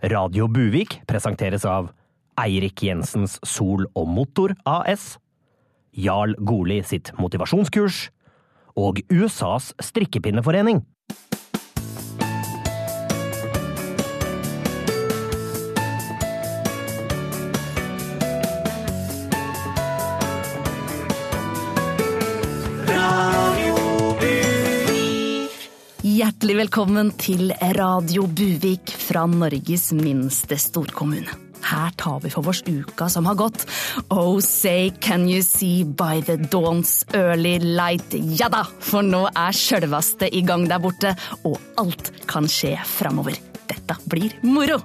Radio Buvik presenteres av Eirik Jensens Sol og Motor AS, Jarl Goli sitt motivasjonskurs og USAs strikkepinneforening. Hjertelig velkommen til Radio Buvik fra Norges minste storkommune. Her tar vi for oss uka som har gått. Oh, say can you see by the dawn's early light? Ja da, for nå er sjølveste i gang der borte, og alt kan skje framover. Dette blir moro!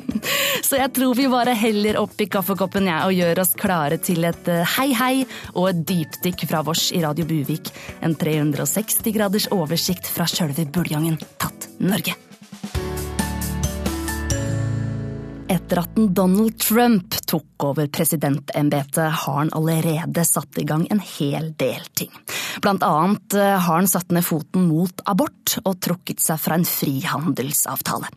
Så jeg tror vi bare heller opp i kaffekoppen jeg, og gjør oss klare til et eh, hei hei og et dypdykk fra vårs i Radio Buvik. En 360 graders oversikt fra sjølve Buljangen tatt Norge. Etter at Donald Trump tok over presidentembetet, har han allerede satt i gang en hel del ting. Blant annet eh, har han satt ned foten mot abort og trukket seg fra en frihandelsavtale.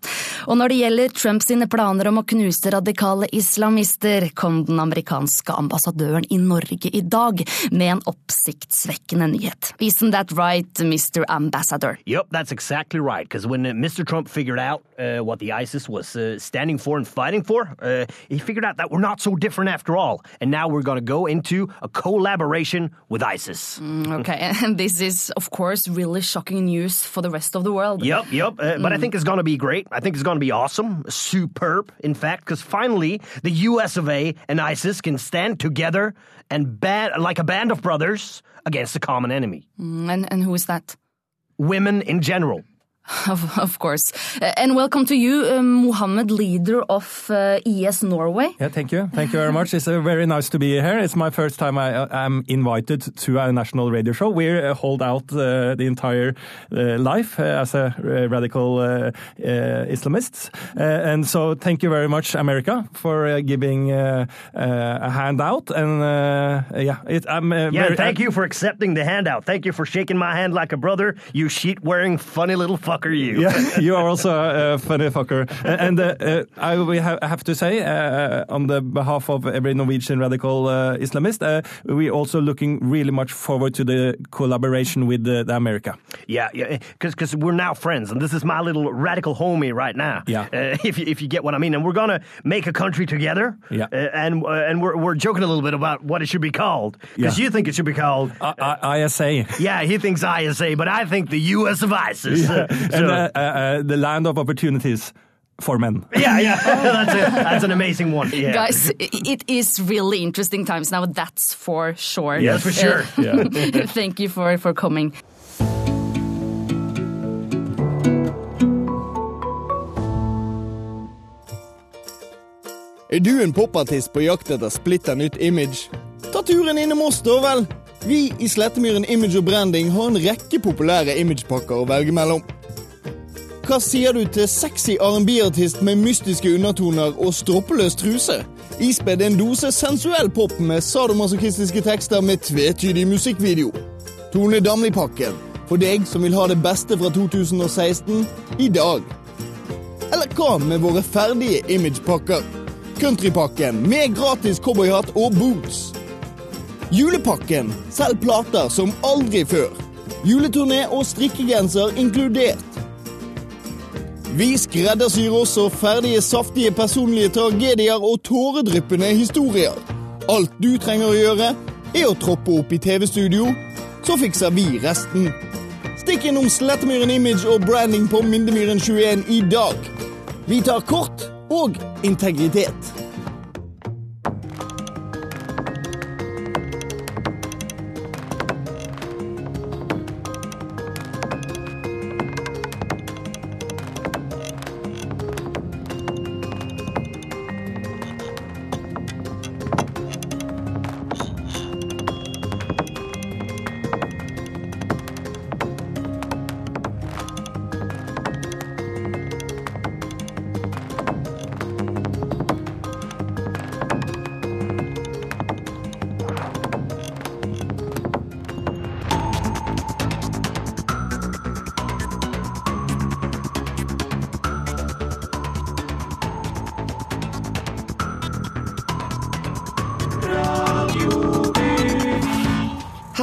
Og når det gjelder Trumps planer om å knuse radikale islamister, kom den amerikanske ambassadøren i Norge i dag med en oppsiktsvekkende nyhet. Isn't that right, Mr. Ambassador? Yep, that's exactly right. Because when Mr. Trump figured out uh, what the ISIS was uh, standing for and fighting for, uh, he figured out that we're not so different after all. And now we're going to go into a collaboration with ISIS. Okay, and this is, of course, really shocking news for the rest of the world. Yep, yep. Uh, But I think it's going to be great. I think it's going to be awesome, superb, in fact, because finally the US of A and ISIS can stand together and band like a band of brothers against a common enemy. Mm, And, and who is that? Women in general. Of, of course. Uh, And welcome to you, uh, Mohammed, leader of uh, ES Norway. Yeah, thank you. Thank you very much. It's uh, very nice to be here. It's my first time I am invited to a national radio show. We uh, hold out uh, the entire uh, life uh, as a uh, radical uh, uh, Islamist. Uh, and so thank you very much, America, for uh, giving uh, uh, a handout. And uh, yeah, it, I'm uh, Yeah, very, thank you for accepting the handout. Thank you for shaking my hand like a brother. You sheet wearing funny little fucker, you. Yeah, you are also a funny fucker. And uh, uh, I ha- have to say, uh, on the behalf of every Norwegian radical uh, Islamist, uh, we also looking really much forward to the collaboration with the, the America. Yeah, yeah, because we're now friends, and this is my little radical homie right now. Yeah. uh, if you, if you get what I mean, and we're gonna make a country together. Yeah. uh, and uh, and we're we're joking a little bit about what it should be called because Yeah. you think it should be called. I, I, ISA. yeah, he thinks ISA, but I think the U.S. of ISIS. Uh, so- and uh, uh, uh, the land of opportunities for men. yeah, yeah, that's a, that's an amazing one. Yeah. Guys, it is really interesting times now, that's for sure. Yes, for sure. Uh, Thank you for, for coming. Er du en popartist på jakt etter splitter nytt image? Ta turen innom oss, da vel! Vi i Slettemyren Image og Branding har en rekke populære imagepakker å velge mellom. Hva sier du til sexy R&B-artist med mystiske undertoner og stroppeløs truse? Ispedd en dose sensuell pop med sadomasochistiske tekster med tvetydig musikkvideo. Tone Damli-pakken. For deg som vil ha det beste fra 2016 i dag. Eller hva med våre ferdige imagepakker? Countrypakken med gratis cowboyhatt og boots. Julepakken. selv plater som aldri før. Juleturné og strikkegenser inkludert. Vi skreddersyr også ferdige, saftige personlige tragedier og tåredryppende historier. Alt du trenger å gjøre, er å troppe opp i TV-studio, så fikser vi resten. Stikk innom Slettemyren Image og Branding på Mindemyren 21 i dag. Vi tar kort og integritet.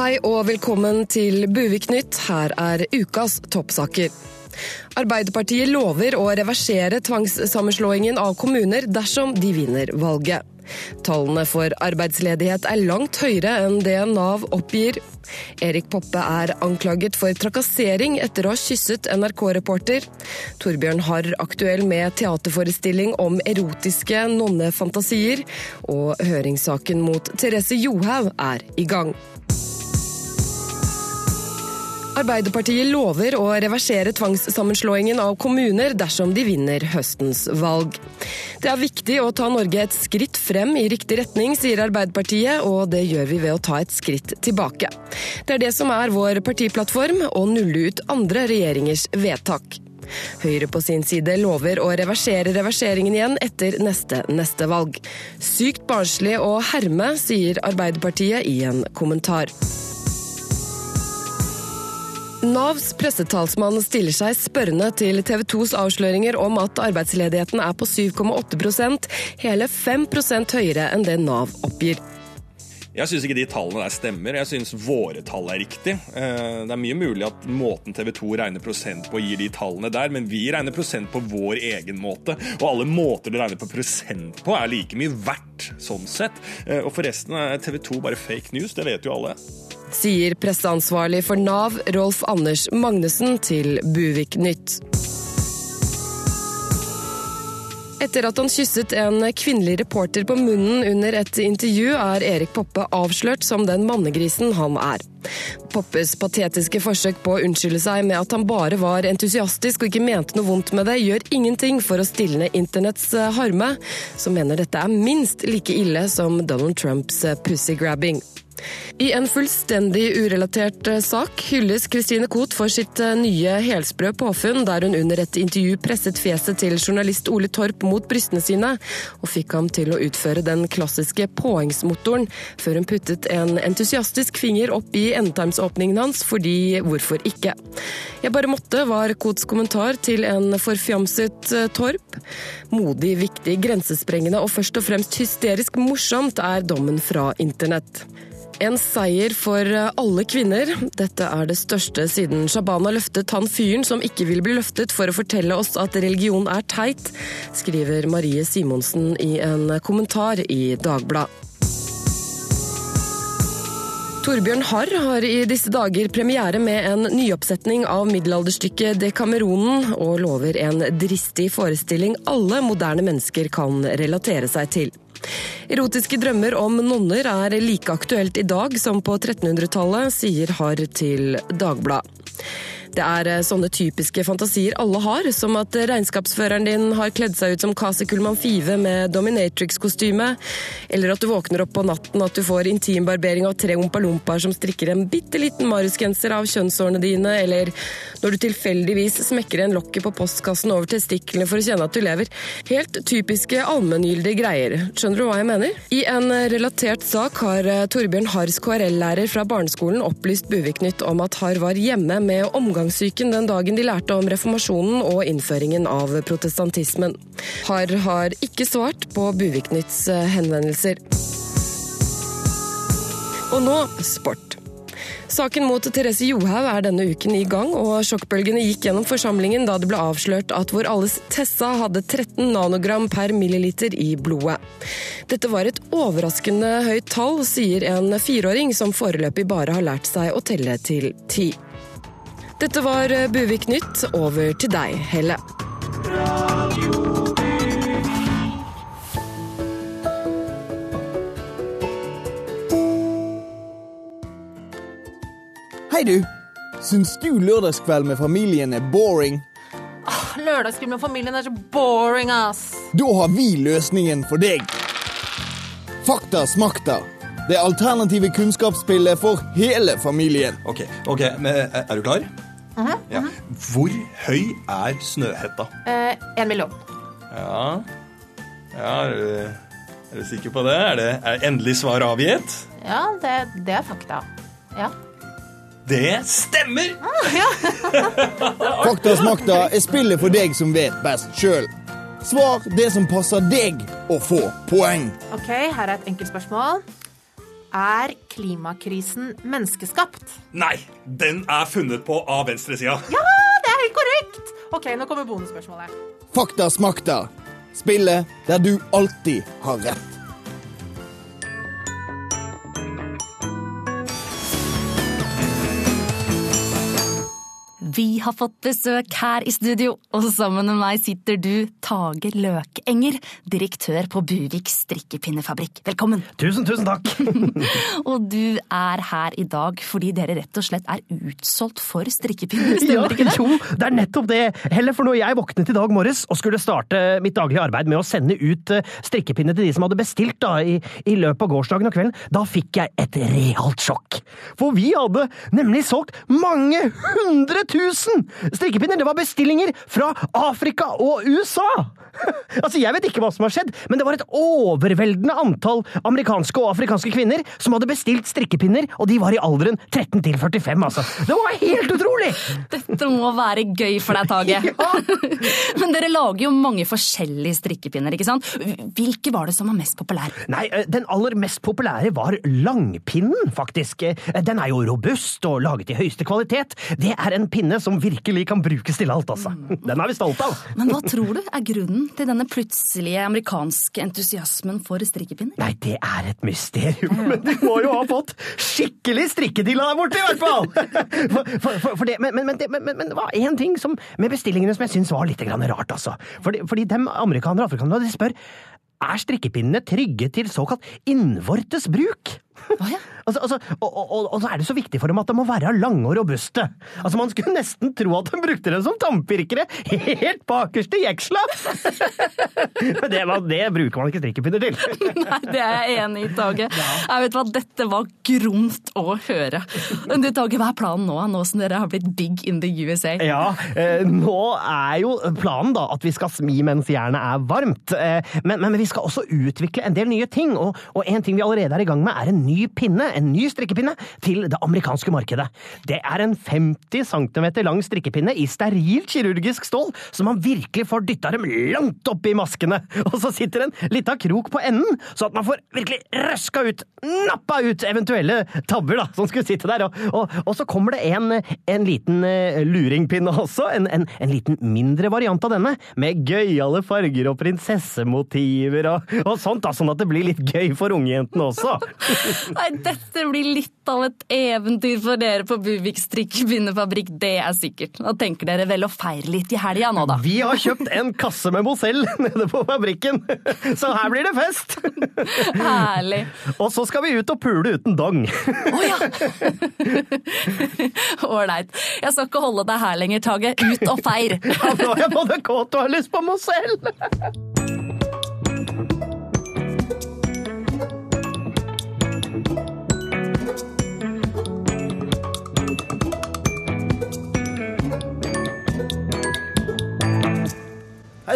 Hei og velkommen til Buvik-nytt. Her er ukas toppsaker. Arbeiderpartiet lover å reversere tvangssammenslåingen av kommuner dersom de vinner valget. Tallene for arbeidsledighet er langt høyere enn det Nav oppgir. Erik Poppe er anklaget for trakassering etter å ha kysset NRK-reporter. Torbjørn Harr aktuell med teaterforestilling om erotiske nonnefantasier. Og høringssaken mot Therese Johaug er i gang. Arbeiderpartiet lover å reversere tvangssammenslåingen av kommuner dersom de vinner høstens valg. Det er viktig å ta Norge et skritt frem i riktig retning, sier Arbeiderpartiet, og det gjør vi ved å ta et skritt tilbake. Det er det som er vår partiplattform, å nulle ut andre regjeringers vedtak. Høyre på sin side lover å reversere reverseringen igjen etter neste neste valg. Sykt barnslig å herme, sier Arbeiderpartiet i en kommentar. Navs pressetalsmann stiller seg spørrende til TV 2s avsløringer om at arbeidsledigheten er på 7,8% hele 5% høyere enn det Nav oppgir. Jeg syns ikke de tallene der stemmer. Jeg syns våre tall er riktig. Eh, det er mye mulig at måten TV 2 regner prosent på, gir de tallene der, men vi regner prosent på vår egen måte. Og alle måter du regner på prosent på, er like mye verdt, sånn sett. Eh, og forresten er TV 2 bare fake news, det vet jo alle sier presseansvarlig for Nav, Rolf Anders Magnussen, til Buvik Nytt. Etter at han kysset en kvinnelig reporter på munnen under et intervju, er Erik Poppe avslørt som den mannegrisen han er. Poppes patetiske forsøk på å unnskylde seg med at han bare var entusiastisk og ikke mente noe vondt med det, gjør ingenting for å stilne internetts harme, som mener dette er minst like ille som Donald Trumps pussygrabbing. I en fullstendig urelatert eh, sak hylles Christine Koht for sitt eh, nye helsprø påfunn, der hun under et intervju presset fjeset til journalist Ole Torp mot brystene sine, og fikk ham til å utføre den klassiske påhengsmotoren, før hun puttet en entusiastisk finger opp i endetarmsåpningen hans, fordi hvorfor ikke? Jeg bare måtte, var Kots kommentar til en forfjamset eh, Torp. Modig, viktig, grensesprengende og først og fremst hysterisk morsomt er dommen fra internett. En seier for alle kvinner. Dette er det største siden Shabana løftet han fyren som ikke vil bli løftet for å fortelle oss at religion er teit, skriver Marie Simonsen i en kommentar i Dagbladet. Torbjørn Harr har i disse dager premiere med en nyoppsetning av middelalderstykket Dekameronen, og lover en dristig forestilling alle moderne mennesker kan relatere seg til. Erotiske drømmer om nonner er like aktuelt i dag som på 1300-tallet, sier Harr til Dagbladet. Det er eh, sånne typiske fantasier alle har, som at regnskapsføreren din har kledd seg ut som Kasi Kullmann Five med dominatrix-kostyme, eller at du våkner opp på natten at du får intimbarbering av tre ompalompaer som strikker en bitte liten Marius-genser av kjønnshårene dine, eller når du tilfeldigvis smekker igjen lokket på postkassen over testiklene for å kjenne at du lever. Helt typiske allmenngyldige greier. Skjønner du hva jeg mener? I en relatert sak har eh, Torbjørn Harrs KRL-lærer fra barneskolen opplyst Buvik-nytt om at Harr var hjemme med omgang omgangssyken den dagen de lærte om reformasjonen og innføringen av protestantismen. Harr har ikke svart på Buvik-nytts eh, henvendelser. Og nå sport. Saken mot Therese Johaug er denne uken i gang, og sjokkbølgene gikk gjennom forsamlingen da det ble avslørt at vår alles Tessa hadde 13 nanogram per milliliter i blodet. Dette var et overraskende høyt tall, sier en fireåring som foreløpig bare har lært seg å telle til ti. Dette var eh, Buvik Nytt. Over til deg, Helle. Hei, du. Syns du lørdagskveld med familien er boring? Ah, lørdagskveld med familien er så boring, ass. Da har vi løsningen for deg. Fakta smakta. Det alternative kunnskapsspillet for hele familien. Ok, ok, men Er du klar? Mhm, Ja. Hvor høy er Snøhetta? Eh, en million. Ja, ja er, du, er du sikker på det? Er, det? er endelig svar avgitt? Ja, det, det er fakta. Ja. Det stemmer! Faktasmakta er spillet for deg som vet best sjøl. Svar det som passer deg å få poeng. Ok, her er et enkelt spørsmål. Er klimakrisen menneskeskapt? Nei, den er funnet på av venstresida. Ja, det er helt korrekt! Ok, nå kommer bonusspørsmålet. Fakta smakta. Spillet der du alltid har rett. Vi har fått besøk her i studio, og sammen med meg sitter du, Tage Løkenger, direktør på Buvik strikkepinnefabrikk. Velkommen. Tusen, tusen takk. Og du er her i dag fordi dere rett og slett er utsolgt for strikkepinner, stemmer ikke det? Jo, det er nettopp det. Heller for når jeg våknet i dag morges og skulle starte mitt daglige arbeid med å sende ut eh, strikkepinner til de som hadde bestilt da, i, i løpet av gårsdagen og kvelden, da fikk jeg et realt sjokk. For vi hadde nemlig solgt mange hundre tusen strikkepinner! Det var bestillinger fra Afrika og USA! Altså, Jeg vet ikke hva som har skjedd, men det var et overveldende antall amerikanske og afrikanske kvinner som hadde bestilt strikkepinner, og de var i alderen 13 til 45, altså. Det var helt utrolig! Dette må være gøy for deg, Tage. Men dere lager jo mange forskjellige strikkepinner, ikke sant? Hvilke var det som var mest populære? Nei, eh, den aller mest populære var langpinnen, faktisk. Eh, Den er jo robust og laget i høyeste kvalitet. Det er en pinne som virkelig kan brukes til alt, altså. Den er vi stolt av. Men hva tror du er grunnen til denne plutselige amerikanske entusiasmen for strikkepinner? Nei, det er et mysterium, men de må jo ha fått skikkelig strikkedilla der borte, i hvert fall! For, for, for, for det, men, men, men, men, men, men det var én ting som, med bestillingene som jeg syns var litt grann rart, altså. Fordi, fordi de amerikanere og afrikanere, de spør er strikkepinnene trygge til såkalt innvortes bruk? Oh, ja. Altså, altså, og, og, og, og så er det så viktig for dem at de må være lange og robuste. Altså, Man skulle nesten tro at de brukte dem som tannpirkere helt bakerst i jeksla! Men det, det bruker man ikke strikkepinner til. Nei, det er jeg enig i, Tage. Jeg vet hva, Dette var gromt å høre. Men du, Tage, hva er planen nå, nå som dere har blitt big in the USA? Ja, eh, nå er jo planen da at vi skal smi mens jernet er varmt. Eh, men, men vi skal også utvikle en del nye ting, og, og en ting vi allerede er i gang med, er en ny pinne, en ny strikkepinne, til det amerikanske markedet. Det er en 50 cm lang strikkepinne i sterilt kirurgisk stål, så man virkelig får dytta dem langt opp i maskene. Og så sitter en lita krok på enden, så at man får virkelig røska ut, nappa ut eventuelle tabber da, som skulle sitte der. Og, og, og så kommer det en, en liten eh, luringpinne også, en, en, en liten mindre variant av denne, med gøyale farger og prinsessemotiver og, og sånt, da, sånn at det blir litt gøy for ungjentene også. Nei, dette blir litt av et eventyr for dere på Buvik strikkepinnefabrikk, det er sikkert. Da tenker dere vel å feire litt i helga nå, da. Vi har kjøpt en kasse med Mozell nede på fabrikken, så her blir det fest! Herlig. Og så skal vi ut og pule uten dong. Å ja! Ålreit. Jeg skal ikke holde deg her lenger, Tage. Ut og feir! Ja, nå er jeg både kåt og har lyst på Mozell!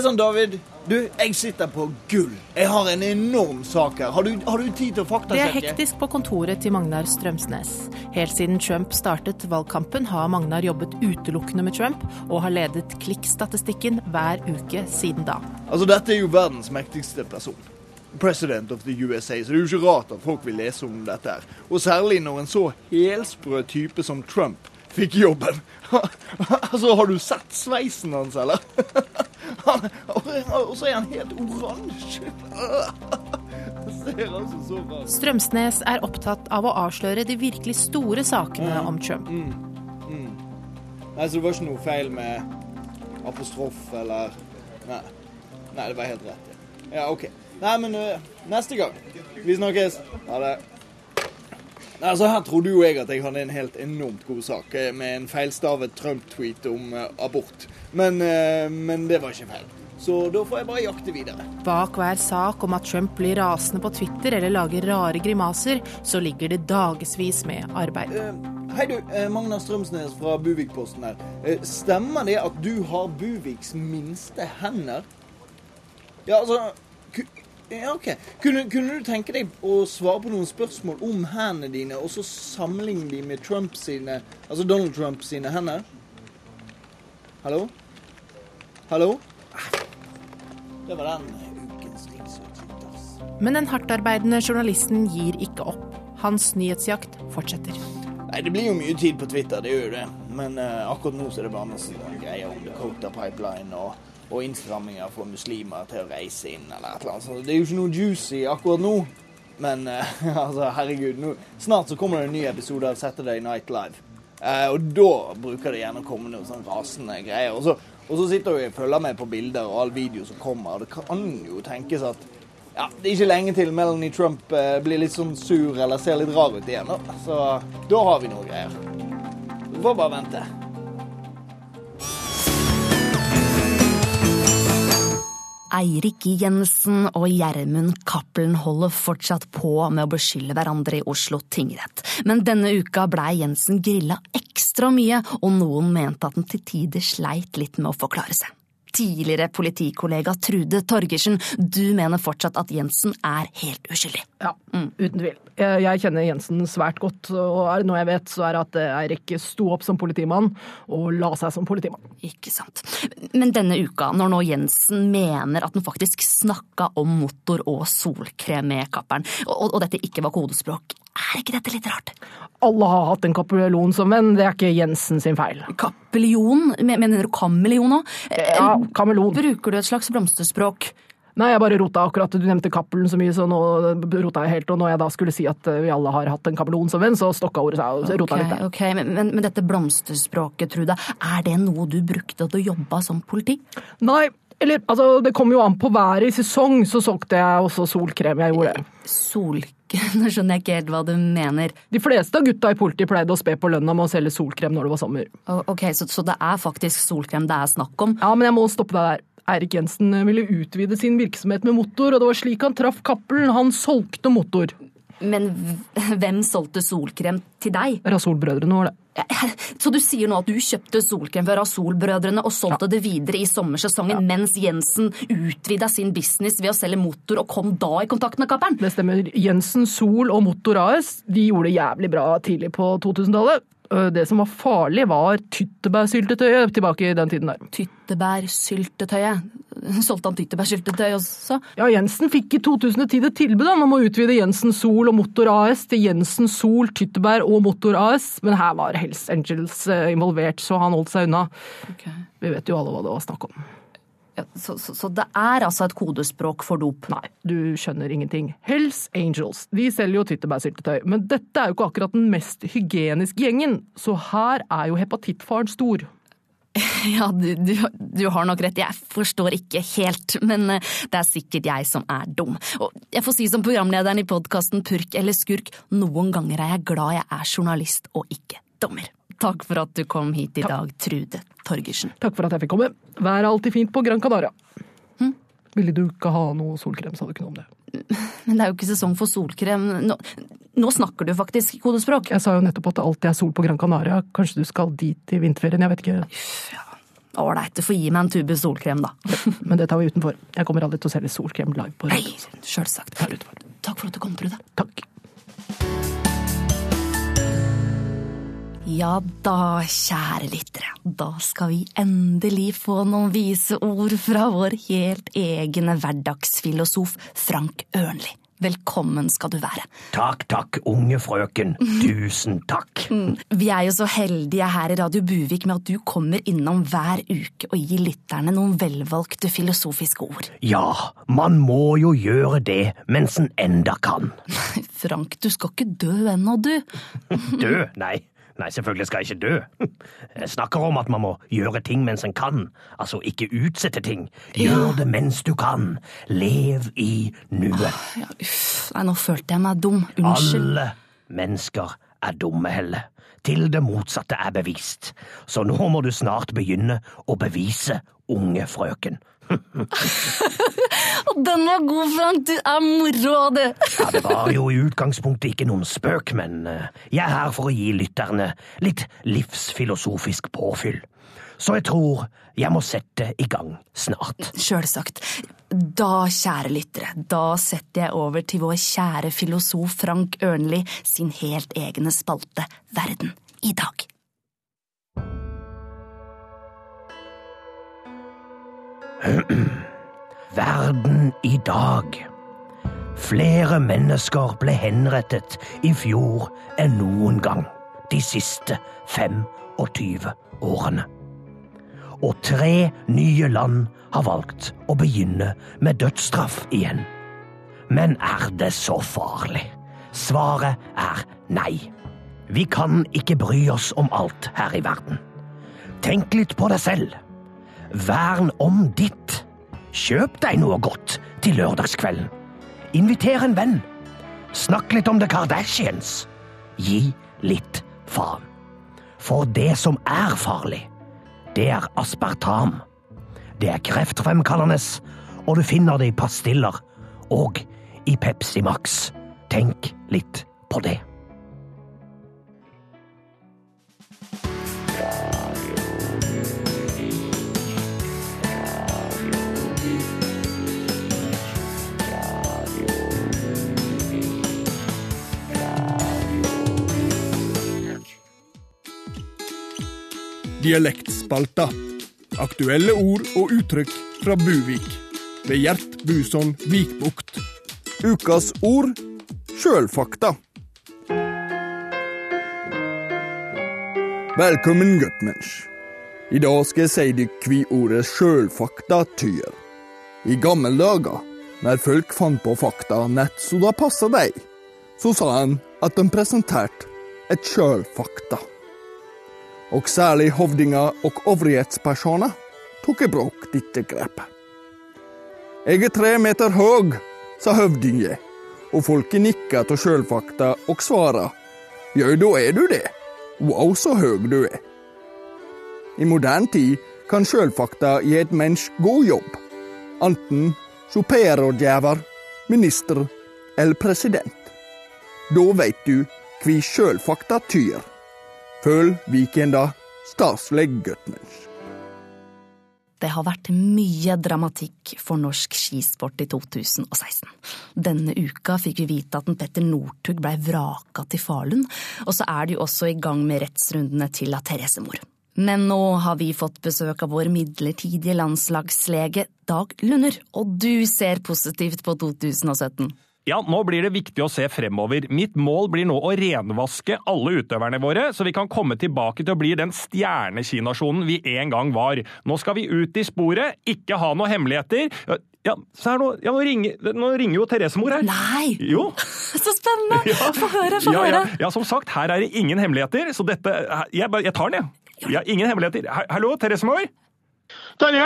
Hei sann, David. Du, jeg sitter på gull. Jeg har en enorm sak her. Har du, har du tid til å faktasjekke? Det er hektisk på kontoret til Magnar Strømsnes. Helt siden Trump startet valgkampen har Magnar jobbet utelukkende med Trump, og har ledet klikkstatistikken hver uke siden da. Altså, dette er jo verdens mektigste person. President of the USA, så det er jo ikke rart at folk vil lese om dette her. Og særlig når en så helsprø type som Trump fikk jobben. altså, har du sett sveisen hans, eller? Han- Og så er han helt oransje. Altså. Strømsnes er opptatt av å avsløre de virkelig store sakene om Trump. Nei, så det var ikke noe feil med apostrof eller Nei. Nei, det var helt rett. Ja, ja OK. Nei, men uh, neste gang. Vi snakkes. Ha det. Altså Her trodde jo jeg at jeg hadde en helt enormt god sak eh, med en feilstavet Trump-tweet om eh, abort. Men, eh, men det var ikke feil. Så da får jeg bare jakte videre. Bak hver sak om at Trump blir rasende på Twitter eller lager rare grimaser, så ligger det dagevis med arbeid. Uh, Hei du, Magna Strømsnes fra Buvik-posten her. Stemmer det at du har Buviks minste hender? Ja, altså ja, ok. Kunne, kunne du tenke deg å svare på noen spørsmål om hendene dine, og så sammenligne de med Trump sine, altså Donald Trump sine hender? Hallo? Hallo? Det var den ukens ass. Men den hardtarbeidende journalisten gir ikke opp. Hans nyhetsjakt fortsetter. Nei, Det blir jo mye tid på Twitter, det gjør jo det. Men uh, akkurat nå så er det bare masse greier om Dakota Pipeline og, og innstramminger for muslimer til å reise inn eller et eller annet. Så det er jo ikke noe juicy akkurat nå. Men uh, altså, herregud, nå, snart så kommer det en ny episode av Saturday Night Live. Uh, og da bruker det gjerne å komme noen sånn rasende greier. Og så, og så sitter jeg og følger med på bilder og all video som kommer, og det kan jo tenkes at ja, det er ikke lenge til Melanie Trump uh, blir litt sånn sur eller ser litt rar ut igjen. Så da har vi noe greier. Vi får bare vente. Eirik Jensen og Gjermund Cappelen holder fortsatt på med å beskylde hverandre i Oslo tingrett. Men denne uka blei Jensen grilla ekstra mye, og noen mente at han til tider sleit litt med å forklare seg. Tidligere politikollega Trude Torgersen, du mener fortsatt at Jensen er helt uskyldig. Ja, uten tvil. Jeg kjenner Jensen svært godt, og er det noe jeg vet, så er det at Eirik sto opp som politimann og la seg som politimann. Ikke sant. Men denne uka, når nå Jensen mener at han faktisk snakka om motor og solkrem med kapperen, og, og dette ikke var kodespråk, er ikke dette litt rart? Alle har hatt en kapeljon som venn, det er ikke Jensen sin feil. Kapellion? Mener du kameleon òg? Ja, kameleon. Bruker du et slags blomsterspråk? Nei, jeg bare rota akkurat. Du nevnte Cappelen så mye, så nå rota jeg helt. Og når jeg da skulle si at vi alle har hatt en kapelon som venn, så stokka ordet seg og rota Ok, litt der. ok, men, men, men dette blomsterspråket, Trude, er det noe du brukte da du jobba som politi? Nei, eller altså, det kommer jo an på været i sesong, så solgte jeg også solkrem. Jeg gjorde det. Solkrem? Nå skjønner jeg ikke helt hva du mener. De fleste av gutta i politiet pleide å spe på lønna med å selge solkrem når det var sommer. Ok, så, så det er faktisk solkrem det er snakk om? Ja, men jeg må stoppe deg der. Eirik Jensen ville utvide sin virksomhet med motor, og det var slik han traff Cappelen. Han solgte motor. Men hvem solgte solkrem til deg? Rasolbrødrene var det. Så du sier nå at du kjøpte solkrem fra Rasolbrødrene og solgte det videre i sommersesongen, mens Jensen utvida sin business ved å selge motor og kom da i kontakt med kapperen? Det stemmer. Jensen Sol og Motor AS de gjorde det jævlig bra tidlig på 2000-tallet. Det som var farlig, var tyttebærsyltetøyet tilbake i den tiden der. Tyttebærsyltetøyet. Solgte han tyttebærsyltetøy også? Ja, Jensen fikk i 2010 et tilbud om å utvide Jensen Sol og Motor AS til Jensen Sol, Tyttebær og Motor AS, men her var Hells Angels eh, involvert, så han holdt seg unna. Vi vet jo alle hva det var snakk om. Ja, så, så, så det er altså et kodespråk for dop? Nei, du skjønner ingenting. Hells Angels de selger jo tyttebærsyltetøy, men dette er jo ikke akkurat den mest hygieniske gjengen, så her er jo hepatittfaren stor. Ja, du, du, du har nok rett. Jeg forstår ikke helt, men eh, det er sikkert jeg som er dum. Og jeg får si som programlederen i podkasten Purk eller skurk, noen ganger er jeg glad jeg er journalist og ikke dommer. Takk for at du kom hit i dag, Trude Torgersen. Takk for at jeg fikk komme. Været er alltid fint på Gran Canaria. Ville du ikke ha noe solkrem, sa du ikke noe om det. Men det er jo ikke sesong for solkrem. Nå, nå snakker du faktisk kodespråk. Jeg sa jo nettopp at det alltid er sol på Gran Canaria. Kanskje du skal dit i vinterferien, jeg vet ikke. Ålreit, du får gi meg en tube solkrem, da. Men det tar vi utenfor. Jeg kommer aldri til å selge solkrem live på Nei, radio. sjølsagt. Takk for at du kom, Trude. Takk. Ja da, kjære lyttere, da skal vi endelig få noen vise ord fra vår helt egne hverdagsfilosof Frank Ørnli. Velkommen skal du være. Takk, takk, unge frøken. Tusen takk. Vi er jo så heldige her i Radio Buvik med at du kommer innom hver uke og gir lytterne noen velvalgte filosofiske ord. Ja, man må jo gjøre det mens en enda kan. Frank, du skal ikke dø ennå, du. Dø? Nei. Nei, selvfølgelig skal jeg ikke dø. Jeg snakker om at man må gjøre ting mens en kan. Altså ikke utsette ting. Gjør det mens du kan. Lev i nuet. Ja, uff, nei, nå følte jeg meg dum. Unnskyld. Alle mennesker er dumme, Helle. Til det motsatte er bevist. Så nå må du snart begynne å bevise, unge frøken. Og den var god, Frank. Du er moro av det. Ja, det var jo i utgangspunktet ikke noen spøk, men eh, jeg er her for å gi lytterne litt livsfilosofisk påfyll. Så jeg tror jeg må sette i gang snart. Sjølsagt. Da, kjære lyttere, da setter jeg over til vår kjære filosof Frank Ørnli sin helt egne spalte Verden i dag. Verden i dag. Flere mennesker ble henrettet i fjor enn noen gang de siste 25 årene. Og tre nye land har valgt å begynne med dødsstraff igjen. Men er det så farlig? Svaret er nei. Vi kan ikke bry oss om alt her i verden. Tenk litt på deg selv. Vern om ditt. Kjøp deg noe godt til lørdagskvelden. Inviter en venn. Snakk litt om The Kardashians. Gi litt faen. For det som er farlig, det er aspartam. Det er kreftfremkallende, og du finner det i pastiller og i Pepsi Max. Tenk litt på det. Dialektspalta. Aktuelle ord og uttrykk fra Buvik. Ved Gjert Buson Vikbukt. Ukas ord sjølfakta. Velkommen, guttmensch. I dag skal jeg si dere hva ordet sjølfakta tyder. I gamle dager, når folk fant på fakta nett så det passa deg, så sa han at de presenterte et sjølfakta. Og særlig hovdinger og overhetspersoner tok i bruk dette grepet. Jeg er tre meter høg, sa høvdingen, og folket nikka til sjølfakta og svara jau, da er du det. Wow, så høg du er. I moderne tid kan sjølfakta gi et menneske god jobb, enten som PR-rådgiver, minister eller president. Da veit du hva sjølfakta tyr. Følg Vikenda staselig guttmensch. Det har vært mye dramatikk for norsk skisport i 2016. Denne uka fikk vi vite at en Petter Northug blei vraka til Falun, og så er de jo også i gang med rettsrundene til av Therese Mor. Men nå har vi fått besøk av vår midlertidige landslagslege Dag Lunder, og du ser positivt på 2017. Ja, nå blir det viktig å se fremover. Mitt mål blir nå å renvaske alle utøverne våre, så vi kan komme tilbake til å bli den stjernekinasjonen vi en gang var. Nå skal vi ut i sporet, ikke ha noen hemmeligheter. Ja, se her nå, ja, nå, ringer, nå ringer jo Therese Mor her. Nei! Jo. Så spennende! Ja. Få høre, få ja, høre. Ja, ja, som sagt, her er det ingen hemmeligheter, så dette Jeg, jeg tar den, jeg. Ja, ingen hemmeligheter. Hallo, Therese Mor? Terje?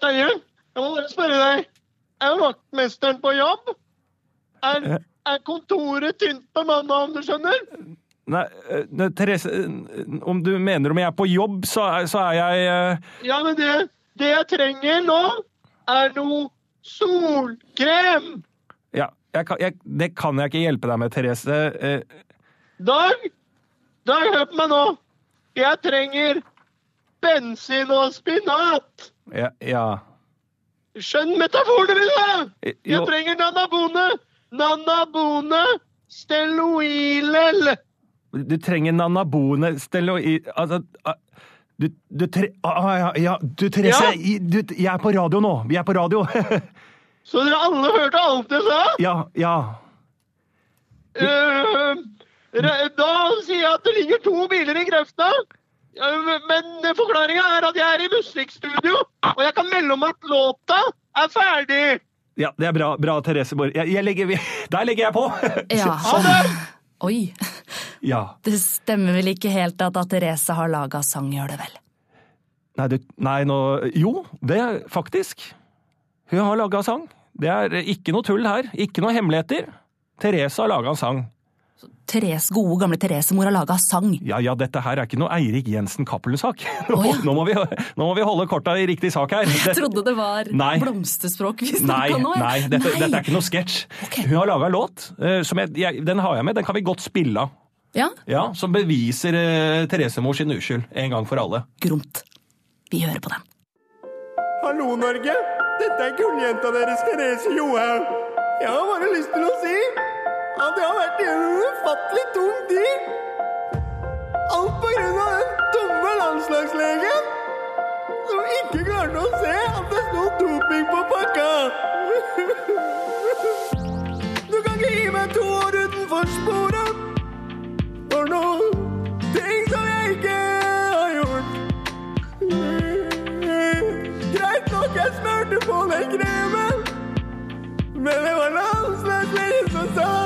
Terje, jeg må bare spørre deg. Er vaktmesteren på jobb? Er, er kontoret tynt bemanna, om du skjønner? Nei, eh, ne, Therese, eh, om du mener om jeg er på jobb, så er, så er jeg uh... Ja, men det, det jeg trenger nå, er noe solkrem. Ja, jeg kan, jeg, det kan jeg ikke hjelpe deg med, Therese. Uh... Dag, Dag, hør på meg nå. Jeg trenger bensin og spinat. ja, ja. Skjønn metaforene mine! Eh, Jeg trenger nanabone. Nanabone steloilel. Du trenger nanabone steroid... Altså ah, Du, du tre... Ah, ja, ja, du, Therese, Ja. du, jeg er på radio nå. Vi er på radio. Så dere alle hørte alt jeg sa? ja, ja. Re- da sier jeg at det ligger to biler i grøfta. Eh, Men forklaringa er at jeg er i musikkstudio, og jeg kan melde om at låta er ferdig. Ja, det er bra, bra Therese. Borg. Jeg, jeg legger, der legger jeg på! Ja. Sånn. Oi. ja. Det stemmer vel ikke helt at, at Therese har laga sang, gjør det vel? Nei, det, nei, nå Jo, det er faktisk. Hun har laga sang. Det er ikke noe tull her. Ikke noe hemmeligheter. Therese har laga en sang. Therese, gode, gamle Therese-mor har laga sang. Ja ja, dette her er ikke noe Eirik Jensen Cappelen-sak. Nå, oh, ja. nå, må vi- nå må vi holde korta i riktig sak her. Jeg trodde det var Nei. blomsterspråk vi snakka nå. Nei, nei dette, dette er ikke noe sketsj. Okay. Hun har laga en låt. eh, Som jeg, jeg, den har jeg med. Den kan vi godt spille av. Ja, Ja, som beviser uh, Therese Mor sin uskyld en gang for alle. gromt. Vi hører på den. Hallo, Norge. Dette er gulljenta deres Therese Johaug. Jeg har bare lyst til å si at det har vært en ufattelig tung tid. Alt på grunn av den dumme landslagslegen som ikke klarte å se at det sto doping på pakka. Du kan ikke gi meg to år utenfor sporet for noen ting som jeg ikke har gjort. Greit nok, jeg smurte på den kremen, men det var landslagslegen som sa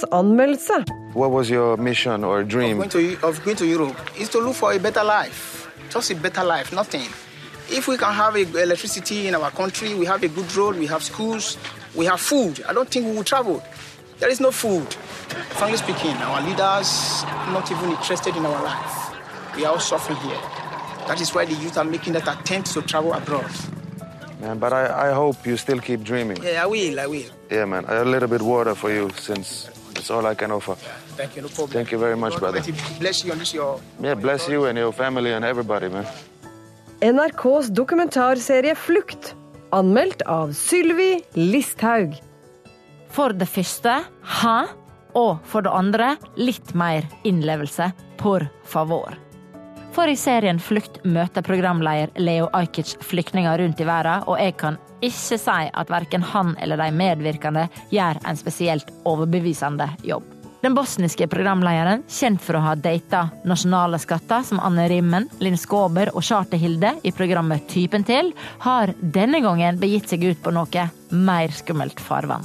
Ukas anmeldelse. What was your mission or dream? Going to, of going to Europe is to look for a better life. Just a better life, nothing. If we can have electricity in our country, we have a good road, we have schools, we have food. I don't think we will travel. There is no food. Frankly speaking, our leaders are not even interested in our life. We are all suffering here. That is why the youth are making that attempt to travel abroad. Man, but I, I hope you still keep dreaming. Yeah, I will, I will. Yeah, man. A little bit water for you since it's all I can offer. Thank you, no problem. Thank you very much, God brother. Bless you and your Yeah, bless you and your family and everybody, man. NRKs dokumentarserie Flukt. Anmeldt av Sylvi Listhaug. For det første hæ? Og for det andre litt mer innlevelse. Por favor. For i serien Flukt møter programleder Leo Ajkic flyktninger rundt i verden, og jeg kan ikke si at verken han eller de medvirkende gjør en spesielt overbevisende jobb. Den bosniske programlederen, kjent for å ha data nasjonale skatter som Anne Rimmen, Linn Skåber og Charter-Hilde i programmet Typen til, har denne gangen begitt seg ut på noe mer skummelt farvann.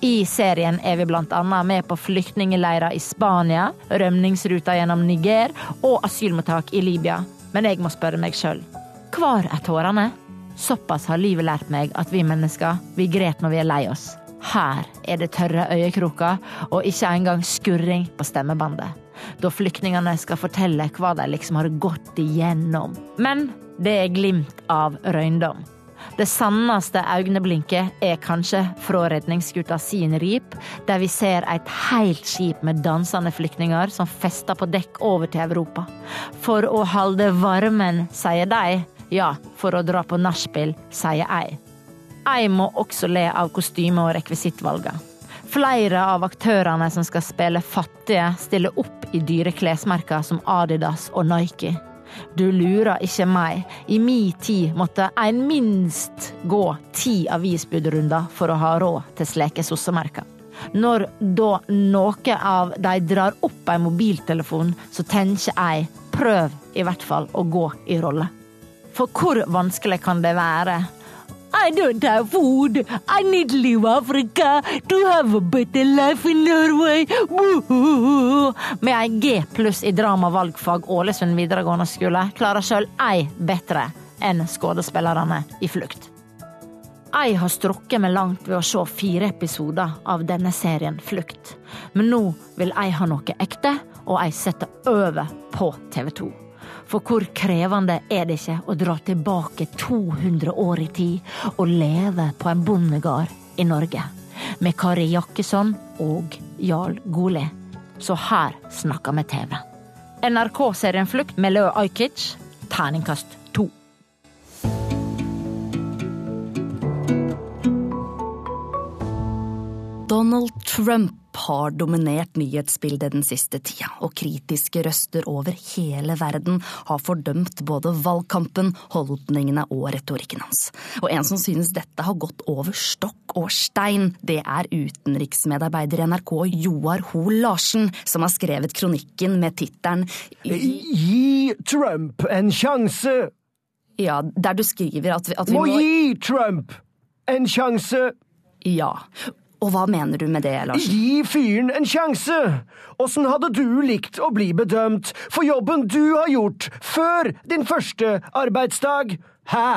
I serien er vi annet med på flyktningleirer i Spania, rømningsruta gjennom Niger og asylmottak i Libya. Men jeg må spørre meg sjøl. Hvor er tårene? Såpass har livet lært meg at vi mennesker, vi gret når vi er lei oss. Her er det tørre øyekroker og ikke engang skurring på stemmebandet. Da flyktningene skal fortelle hva de liksom har gått igjennom. Men det er glimt av røyndom. Det sanneste øyeblikket er kanskje fra redningsskuta sin rip, der vi ser et helt skip med dansende flyktninger som fester på dekk over til Europa. For å holde varmen, sier de. Ja, for å dra på nachspiel, sier jeg. Jeg må også le av kostyme- og rekvisittvalgene. Flere av aktørene som skal spille fattige, stiller opp i dyre klesmerker som Adidas og Nike. Du lurer ikke meg. I mi tid måtte en minst gå ti avisbudrunder for å ha råd til slike sossemerker. Når da noe av de drar opp en mobiltelefon, så tenker jeg prøv i hvert fall å gå i rolle. For hvor vanskelig kan det være i don't have food. I need to leave Africa to have a better life in Norway. Med ei G pluss i drama valgfag Ålesund videregående skole klarer sjøl ei bedre enn skuespillerne i Flukt. Jeg har strukket meg langt ved å se fire episoder av denne serien Flukt. Men nå vil jeg ha noe ekte, og jeg setter over på TV 2. For hvor krevende er det ikke å dra tilbake 200 år i tid og leve på en bondegard i Norge? Med Kari Jakkesson og Jarl Goli. Så her snakker vi TV. NRK-serien Flukt med Leo Ajkic, terningkast to. Donald Trump har dominert nyhetsbildet den siste tida, og kritiske røster over hele verden har fordømt både valgkampen, holdningene og retorikken hans. Og en som synes dette har gått over stokk og stein, det er utenriksmedarbeider i NRK Joar Hoel Larsen, som har skrevet kronikken med tittelen Gi Trump en sjanse! Ja, der du skriver at vi, at vi må, må gi Trump en sjanse! Ja. Og hva mener du med det, Lars? Gi fyren en sjanse! Åssen hadde du likt å bli bedømt for jobben du har gjort før din første arbeidsdag? Hæ?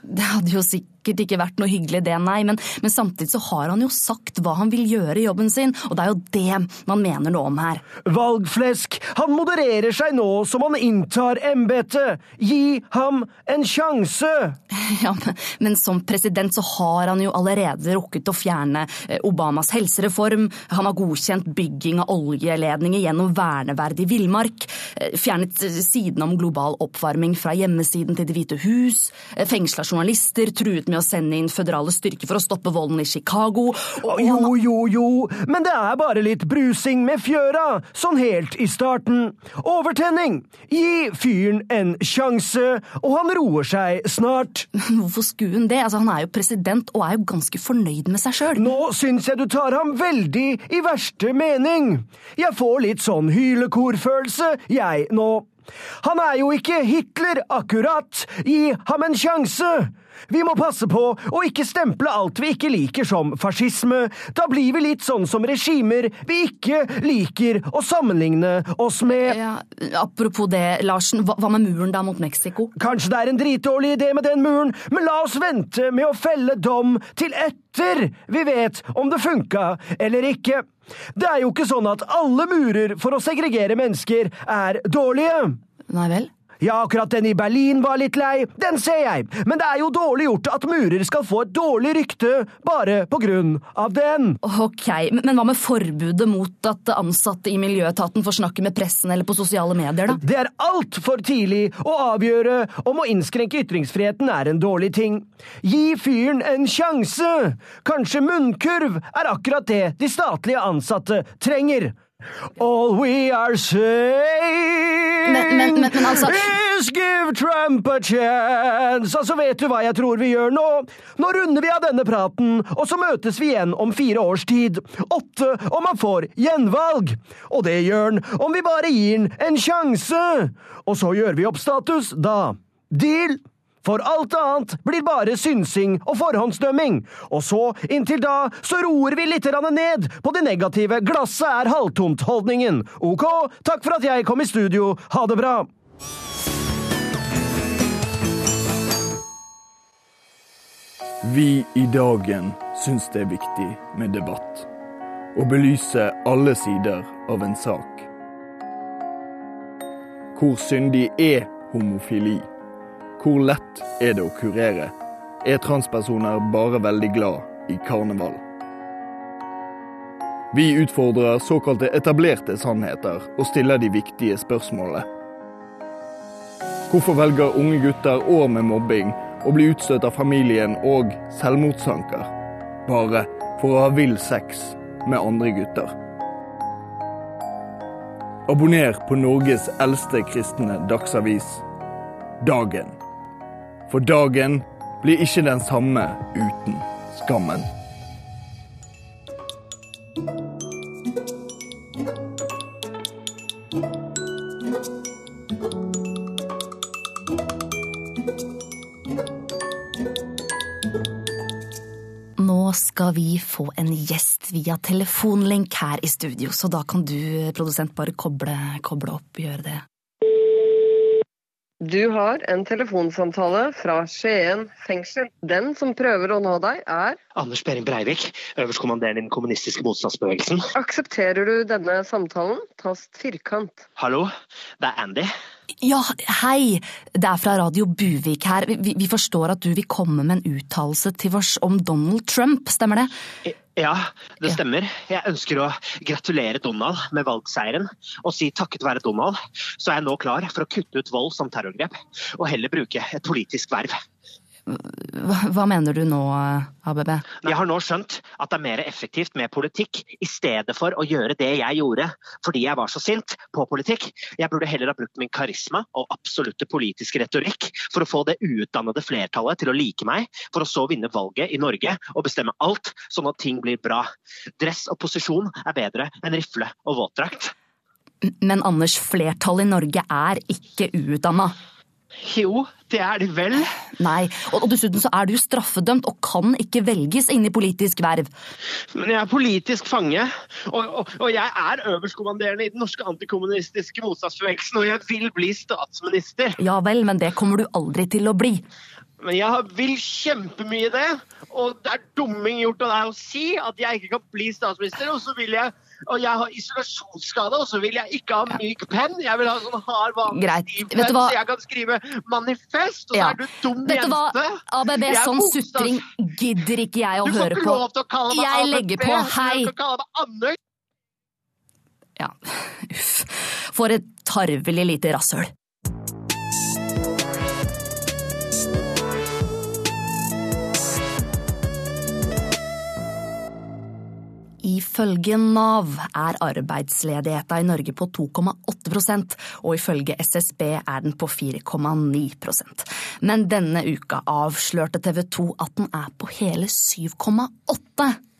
Det hadde jo sikkert ikke vært noe hyggelig det, nei, men, men, samtidig så har han jo sagt hva han vil gjøre i jobben sin, og det er jo det man mener noe om her. Valgflesk! Han modererer seg nå som han inntar embetet! Gi ham en sjanse! Ja, men, men, som president så har han jo allerede rukket å fjerne eh, Obamas helsereform, han har godkjent bygging av oljeledninger gjennom verneverdig villmark, eh, fjernet siden om global oppvarming fra hjemmesiden til Det hvite hus, eh, fengsla journalister, truet med å sende inn føderale styrker for å stoppe volden i Chicago. Og jo, jo, jo, men det er bare litt brusing med fjøra, sånn helt i starten. Overtenning! Gi fyren en sjanse, og han roer seg snart. Hvorfor skulle hun det? Altså, han er jo president og er jo ganske fornøyd med seg sjøl. Nå syns jeg du tar ham veldig i verste mening. Jeg får litt sånn hylekorfølelse, jeg, nå. Han er jo ikke Hitler, akkurat. Gi ham en sjanse! Vi må passe på å ikke stemple alt vi ikke liker som fascisme. Da blir vi litt sånn som regimer vi ikke liker å sammenligne oss med. Ja, apropos det, Larsen, hva, hva med muren da mot Mexico? Kanskje det er en dritdårlig idé med den muren, men la oss vente med å felle dom til etter vi vet om det funka eller ikke. Det er jo ikke sånn at alle murer for å segregere mennesker er dårlige. Nei vel? Ja, akkurat den i Berlin var litt lei, den ser jeg, men det er jo dårlig gjort at murer skal få et dårlig rykte bare på grunn av den. Ok, men hva med forbudet mot at ansatte i miljøetaten får snakke med pressen eller på sosiale medier, da? Det er altfor tidlig å avgjøre om å innskrenke ytringsfriheten er en dårlig ting. Gi fyren en sjanse! Kanskje munnkurv er akkurat det de statlige ansatte trenger. All we are saying men, men, men, altså is give Trump a chance. Altså, vet du hva jeg tror vi gjør nå? Nå runder vi av denne praten, og så møtes vi igjen om fire års tid. Åtte om han får gjenvalg. Og det gjør han om vi bare gir han en sjanse. Og så gjør vi opp status da. Deal? For alt annet blir bare synsing og forhåndsdømming. Og så, inntil da, så roer vi litt ned på det negative 'glasset er halvtomt'-holdningen. Ok, takk for at jeg kom i studio. Ha det bra! Vi i Dagen syns det er viktig med debatt. Å belyse alle sider av en sak. Hvor syndig er homofili? Hvor lett er det å kurere? er transpersoner bare veldig glad i karneval. Vi utfordrer såkalte etablerte sannheter og stiller de viktige spørsmålene. Hvorfor velger unge gutter år med mobbing og blir utstøtt av familien og selvmordstanker? Bare for å ha vill sex med andre gutter. Abonner på Norges eldste kristne dagsavis, Dagen. For dagen blir ikke den samme uten skammen. Nå skal vi få en gjest via telefonlink her i studio, så da kan du, produsent, bare koble, koble opp, gjøre det. Du har en telefonsamtale fra Skien fengsel. Den som prøver å nå deg, er Anders Behring Breivik, øverstkommanderende i den kommunistiske motstandsbevegelsen. Aksepterer du denne samtalen? Tast firkant. Hallo, det er Andy. Ja, hei! Det er fra Radio Buvik her. Vi, vi forstår at du vil komme med en uttalelse til oss om Donald Trump, stemmer det? Ja, det stemmer. Jeg ønsker å gratulere Donald med valgseieren. Og si takket være Donald, så er jeg nå klar for å kutte ut vold som terrorgrep, og heller bruke et politisk verv. Hva, mener du nå, ABB? Jeg har nå skjønt at det er mer effektivt med politikk, i stedet for å gjøre det jeg gjorde fordi jeg var så sint på politikk. Jeg burde heller ha brukt min karisma og absolutte politiske retorikk for å få det uutdannede flertallet til å like meg, for å så vinne valget i Norge og bestemme alt, sånn at ting blir bra. Dress og posisjon er bedre enn rifle og våtdrakt. Men Anders, flertallet i Norge er ikke uutdanna. Jo, det er de vel. Nei, og, og dessuten så er du straffedømt og kan ikke velges inn i politisk verv. Men jeg er politisk fange, og, og, og jeg er øverstkommanderende i den norske antikommunistiske motstandsbevegelsen, og jeg vil bli statsminister. Ja vel, men det kommer du aldri til å bli. Men jeg vil kjempemye det, og det er dumming gjort av deg å si at jeg ikke kan bli statsminister, og så vil jeg og jeg har isolasjonsskade, og så vil jeg ikke ha myk penn. Jeg vil ha sånn hard, vanlig penn, så jeg kan skrive manifest, og Ja. så er du dum Vet du hva. ABB, sånn sutring gidder ikke jeg å høre på. Du får ikke lov til å kalle meg Jeg ABB, legger på, hei! Du kan kalle meg Anne. Ja, uff. For et tarvelig lite rasshøl. Ifølge Nav er arbeidsledigheta i Norge på 2,8% og ifølge SSB er den på 4,9% Men denne uka avslørte TV 2 at den er på hele 7,8%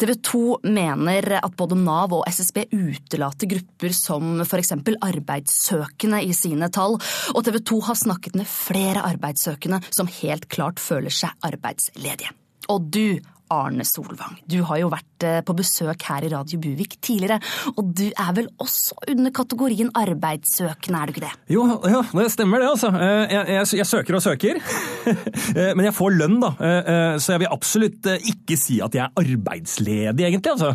TV 2 mener at både Nav og SSB utelater grupper som f.eks. arbeidssøkende i sine tall, og TV 2 har snakket med flere arbeidssøkende som helt klart føler seg arbeidsledige. Og du, Arne Solvang, du har jo vært eh, på besøk her i Radio Buvik tidligere, og du er vel også under kategorien arbeidssøkende, er du ikke det? Jo, ja, det stemmer det, altså. Eh, Jeg, jeg, jeg søker og søker. Eh, Men jeg får lønn, da. Så jeg vil absolutt ikke si at jeg er arbeidsledig, egentlig. altså.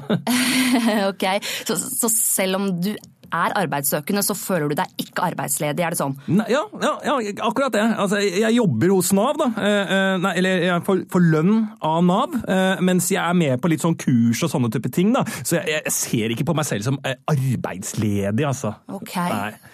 ok, så, så selv om du er arbeidssøkende, så føler du deg ikke arbeidsledig, er det sånn? Nei, ja, ja, ja, akkurat det. Altså, jeg jeg jobber hos Nav, da. Eh, eh, Nei, eller jeg får, får lønn av Nav, eh, mens jeg er med på litt sånn kurs og sånne type ting. da. Så jeg, jeg ser ikke på meg selv som eh, arbeidsledig, altså. Ok,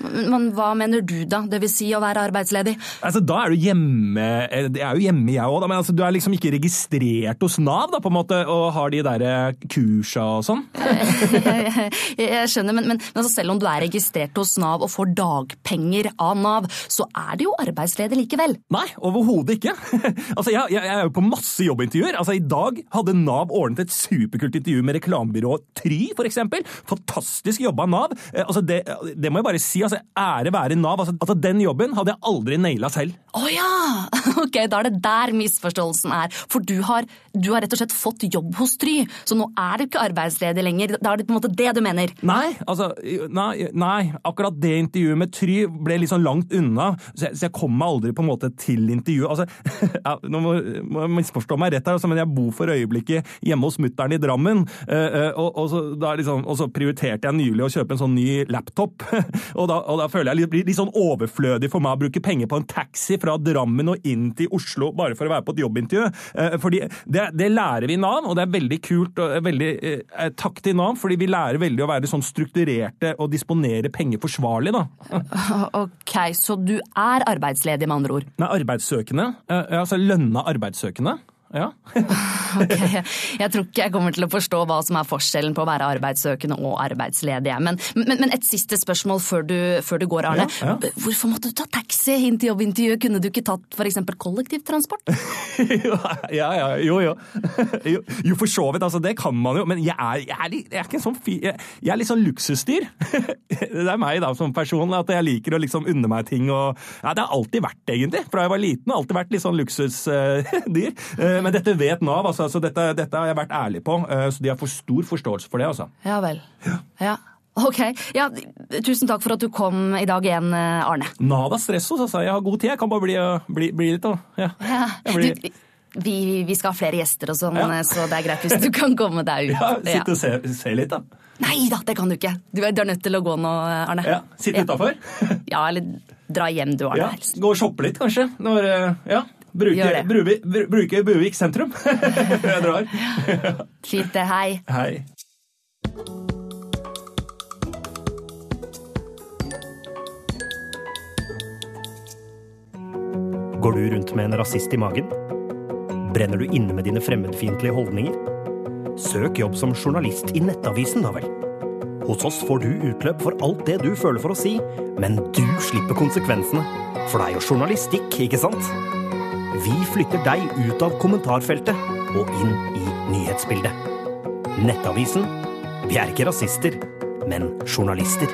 men, men hva mener du da, det vil si å være arbeidsledig? Altså, Da er du hjemme Jeg Det er jo hjemme, jeg òg, men altså, du er liksom ikke registrert hos Nav da, på en måte, og har de der eh, kursa og sånn? jeg, jeg skjønner, men, men, men altså, selv om du er registrert hos Nav og får dagpenger av Nav, så er du jo arbeidsledig likevel. Nei, overhodet ikke. altså, jeg, jeg, jeg er jo på masse jobbintervjuer. Altså, I dag hadde Nav ordnet et superkult intervju med reklamebyrået Try, f.eks. Fantastisk jobba Nav. Eh, altså, det, det må jeg bare si. altså, Ære være Nav. Altså, altså, Den jobben hadde jeg aldri naila selv. Å ja! Ok, da er det der misforståelsen er. For du har, du har rett og slett fått jobb hos Try, så nå er du ikke arbeidsledig lenger. Da er det på en måte det du mener. Nei, altså, nei, nei, akkurat det intervjuet med Try ble litt sånn langt unna, så jeg, så jeg kom meg aldri på en måte til intervjuet. Altså, ja, nå må, jeg misforstå meg rett her, altså, men jeg bor for øyeblikket hjemme hos mutter'n i Drammen, eh, eh, og, og, så, liksom, og, så, prioriterte jeg nylig å kjøpe en sånn ny laptop. og, da, og da føler jeg det blir litt sånn overflødig for meg å bruke penger på en taxi fra Drammen og inn til Oslo bare for å være på et jobbintervju. Eh, fordi det, det lærer vi i Nav, og det er veldig kult og veldig eh, takk til Nav, fordi vi lærer veldig å være sånn strukturerte og disponere penger forsvarlig, da. Ok, så du er arbeidsledig, med andre ord? Nei, arbeidssøkende. Eh, altså lønna arbeidssøkende. Ja. okay. Jeg tror ikke jeg kommer til å forstå hva som er forskjellen på å være arbeidssøkende og arbeidsledige. Men, men, men et siste spørsmål før du, før du går, Arne. Ja, ja. Hvorfor måtte du ta taxi inn til jobbintervjuet? Kunne du ikke tatt f.eks. kollektivtransport? ja, ja, jo, jo. jo. jo. for så vidt. Altså, det kan man jo. Men jeg er, jeg er, jeg er ikke en sånn fyr jeg, jeg, er litt sånn luksusdyr. det er meg da som person, at jeg liker å liksom unne meg ting og Ja, det har alltid vært, egentlig. Fra jeg var liten. Alltid vært litt sånn luksusdyr. Men dette vet Nav, altså, altså dette, dette, har jeg vært ærlig på. Eh, så de har for stor forståelse for det, altså. Ja vel. Ja. ja. Ok. Ja, tusen takk for at du kom i dag igjen, eh, Arne. Nada stresso, sa jeg. Jeg har god tid. Jeg kan bare bli, bli, bli litt, da. Ja. ja. Blir... Du, vi, vi, skal ha flere gjester og sånn, ja. så det er greit hvis du kan komme deg ut. Ja, Sitte og se, se, litt, da. Nei da, det kan du ikke. Du er, du er nødt til å gå nå, Arne. Ja, Sitte ja. utafor? ja, eller dra hjem, du, Arne. Ja, Gå og shoppe litt, kanskje. Når, ja. Bruke, Bruvi, bruke Buvik sentrum. Jeg drar. Fint det. Hei. Hei. Går du rundt med en rasist i magen? Brenner du inne med dine fremmedfiendtlige holdninger? Søk jobb som journalist i Nettavisen, da vel. Hos oss får du utløp for alt det du føler for å si, men du slipper konsekvensene. For det er jo journalistikk, ikke sant? Vi flytter deg ut av kommentarfeltet og inn i nyhetsbildet. Nettavisen. Vi er ikke rasister, men journalister.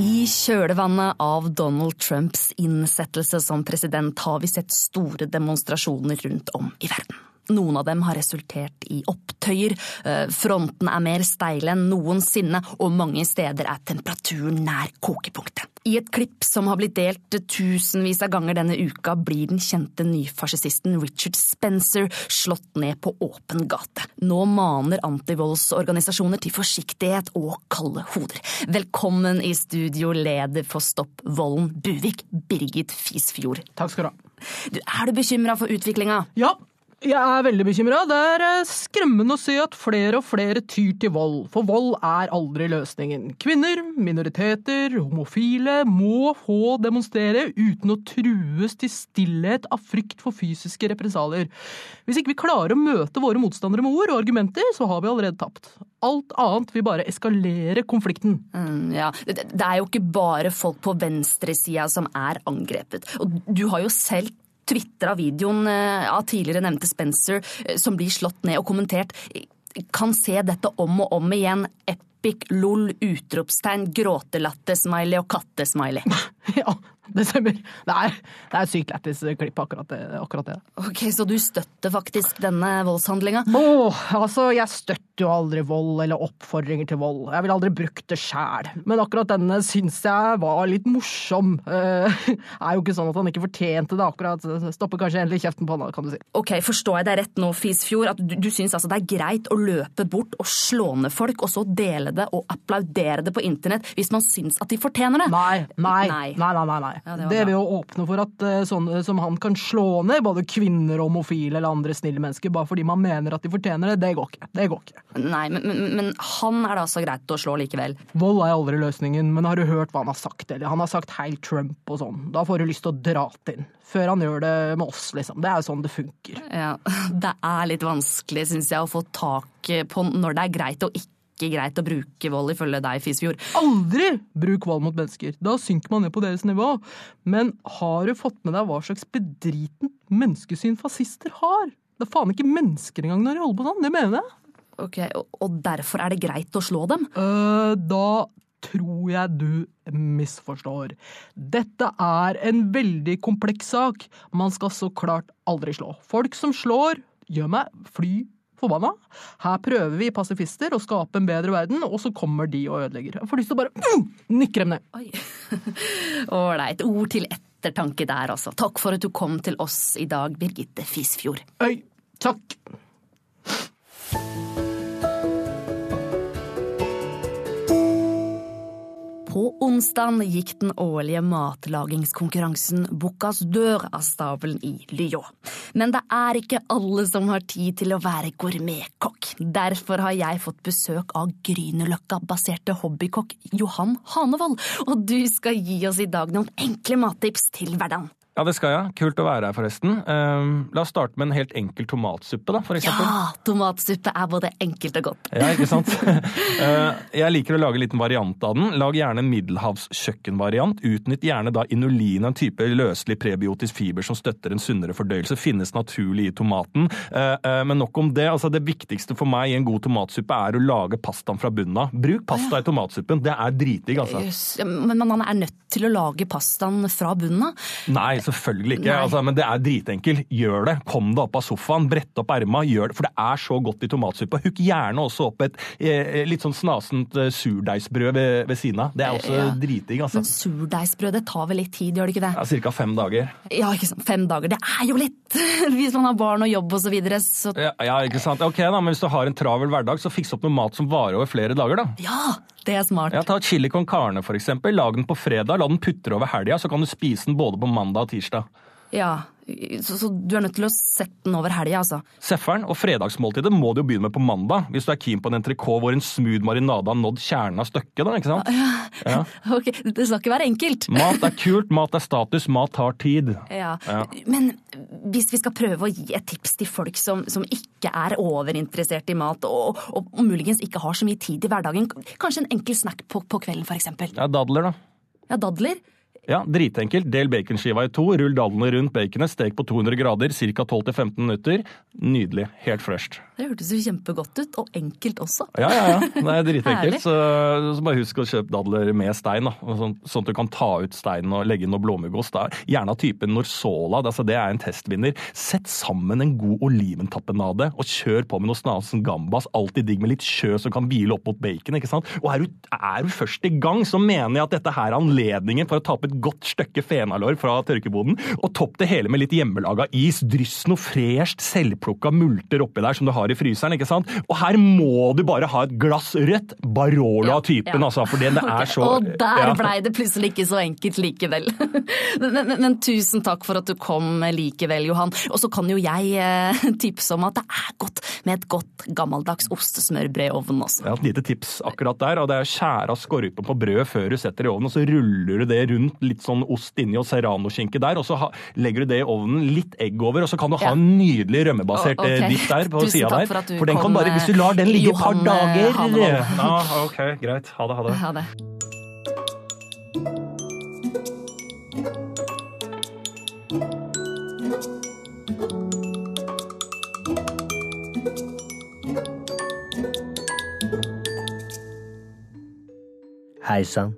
I kjølvannet av Donald Trumps innsettelse som president har vi sett store demonstrasjoner rundt om i verden. Noen av dem har resultert i opptøyer, eh, fronten er mer steile enn noensinne, og mange steder er temperaturen nær kokepunktet. I et klipp som har blitt delt tusenvis av ganger denne uka, blir den kjente nyfascisten Richard Spencer slått ned på åpen gate. Nå maner antivoldsorganisasjoner til forsiktighet og kalde hoder. Velkommen i studio, leder for Stopp volden, Buvik, Birgit Fisfjord. Takk skal du ha. Du, er du bekymra for utviklinga? Ja, jeg er veldig bekymra. Det er eh, skremmende å se at flere og flere tyr til vold, for vold er aldri løsningen. Kvinner, minoriteter, homofile må få demonstrere uten å trues til stillhet av frykt for fysiske represalier. Hvis ikke vi klarer å møte våre motstandere med ord og argumenter, så har vi allerede tapt. Alt annet vil bare eskalere konflikten. Mm, ja, Det er jo ikke bare folk på venstresida som er angrepet. Og du har jo selv tvitra videoen eh, av tidligere nevnte Spencer eh, som blir slått ned og kommentert, kan se dette om og om igjen. Epic, lol, utropstegn, gråtelatter-smiley og kattesmiley. Ja, det stemmer. Det er, det er sykt lættis klipp, akkurat det, akkurat det. Ok, Så du støtter faktisk denne voldshandlinga? Åh, altså, jeg støtter jo aldri vold eller oppfordringer til vold. Jeg ville aldri brukt det sjæl. Men akkurat denne syns jeg var litt morsom. Uh, er jo ikke sånn at han ikke fortjente det, akkurat. Stopper kanskje endelig kjeften på han, kan du si. Ok, Forstår jeg deg rett nå, Fisfjord, at du, du syns altså det er greit å løpe bort og slå ned folk, og så dele det og applaudere det på internett hvis man syns at de fortjener det? Nei, nei, nei, nei. nei, nei. Ja, det, det vil jo åpne for at uh, sånne som han kan slå ned både kvinner, homofile eller andre snille mennesker bare fordi man mener at de fortjener det. Det går ikke. Det går ikke. Nei, men, men, men han er det altså greit å slå likevel? Vold er aldri løsningen, men har du hørt hva han har sagt? Eller? Han har sagt heil Trump og sånn. Da får du lyst til å dra til ham. Før han gjør det med oss, liksom. Det er jo sånn det funker. Ja, Det er litt vanskelig, syns jeg, å få tak på når det er greit og ikke ikke greit å bruke vold, ifølge deg, Fisfjord? Aldri bruk vold mot mennesker! Da synker man ned på deres nivå. Men har du fått med deg hva slags bedritent menneskesyn fascister har? Det er faen ikke mennesker engang når de holder på sånn, det mener jeg. Ok, Og derfor er det greit å slå dem? Uh, da tror jeg du misforstår. Dette er en veldig kompleks sak. Man skal så klart aldri slå. Folk som slår, gjør meg fly forbanna. Her prøver vi pasifister å skape en bedre verden, og så kommer de og ødelegger. Jeg får lyst til å bare uh, nikke dem ned. Ålreit. Ord til ettertanke der, altså. Takk for at du kom til oss i dag, Birgitte Fisfjord. Øy, takk. På onsdag gikk den årlige matlagingskonkurransen Bucas dør av stabelen i Lyon. Men det er ikke alle som har tid til å være gourmetkokk. Derfor har jeg fått besøk av Grünerløkka-baserte hobbykokk Johan Hanevold, og du skal gi oss i dag noen enkle mattips til hverdagen. Ja, det skal jeg. Kult å være her, forresten. Uh, la oss starte med en helt enkel tomatsuppe, da, for eksempel. Ja, tomatsuppe er både enkelt og godt. Ja, ikke sant? uh, jeg liker å lage en liten variant av den. Lag gjerne en middelhavskjøkkenvariant. Utnytt gjerne da inulin, en type løselig prebiotisk fiber som støtter en sunnere fordøyelse. Finnes naturlig i tomaten. Uh, men nok om det. Altså, det viktigste for meg i en god tomatsuppe er å lage pastaen fra bunnen av. Bruk pasta i tomatsuppen. Det er dritdigg, altså. Yes. Men man er nødt til å lage pastaen fra bunnen av? Nei, selvfølgelig ikke. Altså, men det er dritenkelt. Gjør det. Kom deg opp av sofaen, brett opp erma, gjør det. For det er så godt i tomatsuppa. Hukk gjerne også opp et eh, litt sånn snasent eh, surdeigsbrød ved, ved, siden av. Det er også ja. dritdigg, altså. Men surdeigsbrød, det tar vel litt tid, gjør det ikke det? Ja, Ca. fem dager. Ja, ikke sant. Fem dager. Det er jo litt hvis man har barn og jobb og så videre. Så... Ja, ja, ikke sant. Ok, da, men hvis du har en travel hverdag, så fiks opp med mat som varer over flere dager, da. Ja, det er smart. Ja, Ta chili con carne, for eksempel. Lag den på fredag, la den putre over helga, så kan du spise den både på mandag og tirsdag. Ja, så, så, du er nødt til å sette den over helga, altså? Sefferen og fredagsmåltidet må du jo begynne med på mandag, hvis du er keen på en entrecôte hvor en smooth marinade har nådd kjernen av stykket, da, ikke sant? Ja, ja. Ok, det skal ikke være enkelt. Mat er kult, mat er status, mat tar tid. Ja, ja. Men hvis vi skal prøve å gi et tips til folk som, som ikke er overinteressert i mat, og, og, og, muligens ikke har så mye tid i hverdagen, kanskje en enkel snack på, på kvelden, eksempel? Ja, dadler, da. Ja, dadler? Ja, Dritenkelt. Del baconskiva i to, rull dadlene rundt baconet, stek på 200 grader, ca. 12-15 minutter. Nydelig. Helt fresht. Det hørtes jo kjempegodt ut, og enkelt også. Ja, ja, ja. Det er dritenkelt. så, så, bare husk å kjøpe dadler med stein, da. Sånn, sånn, at du kan ta ut steinen og legge inn noe blåmuggost. Gjerne av typen Norsola. Altså, det er en testvinner. Sett sammen en god oliventappenade, og kjør på med noe snasen gambas. Alltid digg med litt sjø som kan hvile opp mot bacon. ikke sant? Og er du, er du først i gang, så mener jeg at dette her er anledningen for å ta opp et godt stykke fenalår fra tørkeboden, og topp det hele med litt hjemmelaga is. Dryss noe fresht, selvplukka multer oppi der som du har i fryseren. ikke sant? Og her må du bare ha et glass rødt Barola av typen, ja. altså, for det er okay. så Og der ja. blei det plutselig ikke så enkelt likevel. men, men, men, tusen takk for at du kom likevel, Johan. Og så kan jo jeg eh, tipse om at det er godt med et godt gammeldags ostesmørbrød i ovnen også. Ja, et lite tips akkurat der. og Det er å skjære av skorpen på brødet før du setter det i ovnen, og så ruller du det rundt litt sånn ost inni og serranoskinke der, og så ha, legger du det i ovnen, litt egg over, og så kan du ha ja. en nydelig rømmebasert oh, okay. dipp der på sida der. For, for den kan bare, hvis du lar den ligge et par dager ja, Ok, greit. Ha det, ha det. Ha det. Hei sann,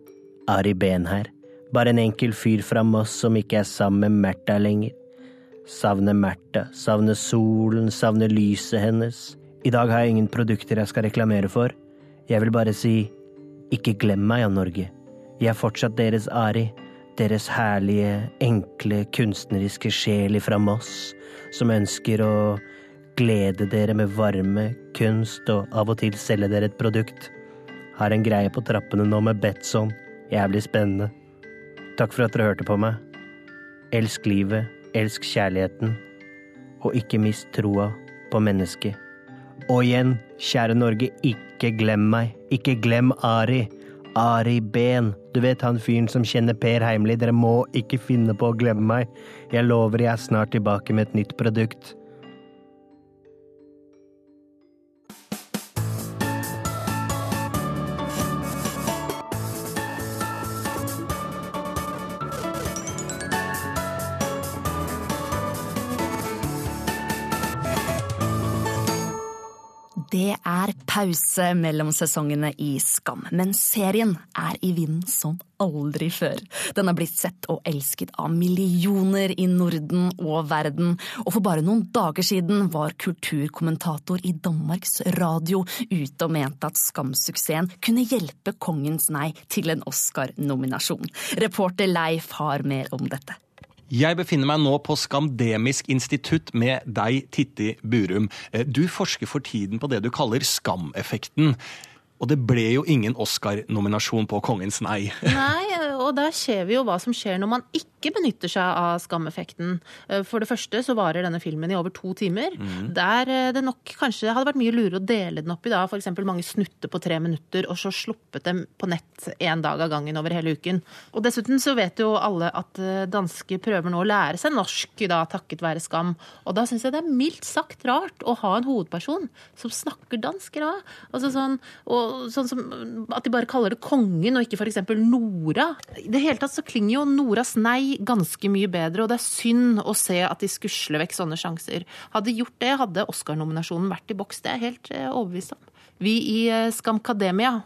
Ari Behn her. Bare en enkel fyr fra Moss som ikke er sammen med Märtha lenger. Savner Märtha, savner solen, savner lyset hennes. I dag har jeg ingen produkter jeg skal reklamere for. Jeg vil bare si, ikke glem meg, av Norge. Jeg er fortsatt deres Ari. Deres herlige, enkle, kunstneriske sjel fra Moss, som ønsker å glede dere med varme, kunst og av og til selge dere et produkt. Har en greie på trappene nå med Betson. Jævlig spennende. Takk for at dere hørte på meg. Elsk livet, elsk kjærligheten, og ikke mist troa på mennesket. Og igjen, kjære Norge, ikke glem meg. Ikke glem Ari. Ari Ben. Du vet han fyren som kjenner Per Heimli. Dere må ikke finne på å glemme meg. Jeg lover jeg er snart tilbake med et nytt produkt. Er pause mellom sesongene i Skam, men serien er i vinden som aldri før. Den har blitt sett og elsket av millioner i Norden og verden, og for bare noen dager siden var kulturkommentator i Danmarks Radio ute og mente at Skam-suksessen kunne hjelpe Kongens nei til en Oscar-nominasjon. Reporter Leif har mer om dette. Jeg befinner meg nå på Skamdemisk institutt med deg, Titti Burum. Eh, du forsker for tiden på det du kaller skameffekten. Og det ble jo ingen Oscar-nominasjon på Kongens nei. Nei, og der ser vi jo hva som skjer når man ikke benytter seg av skameffekten. Eh, for det første så varer denne filmen i over to timer. Mm. Der eh, det nok kanskje hadde vært mye lurere å dele den opp i da, f.eks. mange snutter på tre minutter, og så sluppet dem på nett én dag av gangen over hele uken. Og dessuten så vet jo alle at eh, danske prøver nå å lære seg norsk da, takket være skam. Og da syns jeg det er mildt sagt rart å ha en hovedperson som snakker dansk da. Altså sånn, og sånn som at de bare kaller det kongen og ikke f.eks. Nora. I det hele tatt så klinger jo Noras nei ganske mye bedre, og det er synd å se at de skusler vekk sånne sjanser. Hadde de gjort det, hadde Oscar-nominasjonen vært i boks. Det er jeg helt eh, overbevist om. Vi i eh, Skamkademia,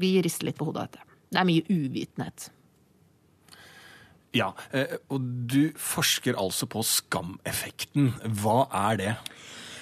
vi rister litt på hodet av dette. Det er mye uvitenhet. Ja, eh, og du forsker altså på skameffekten. Hva er det?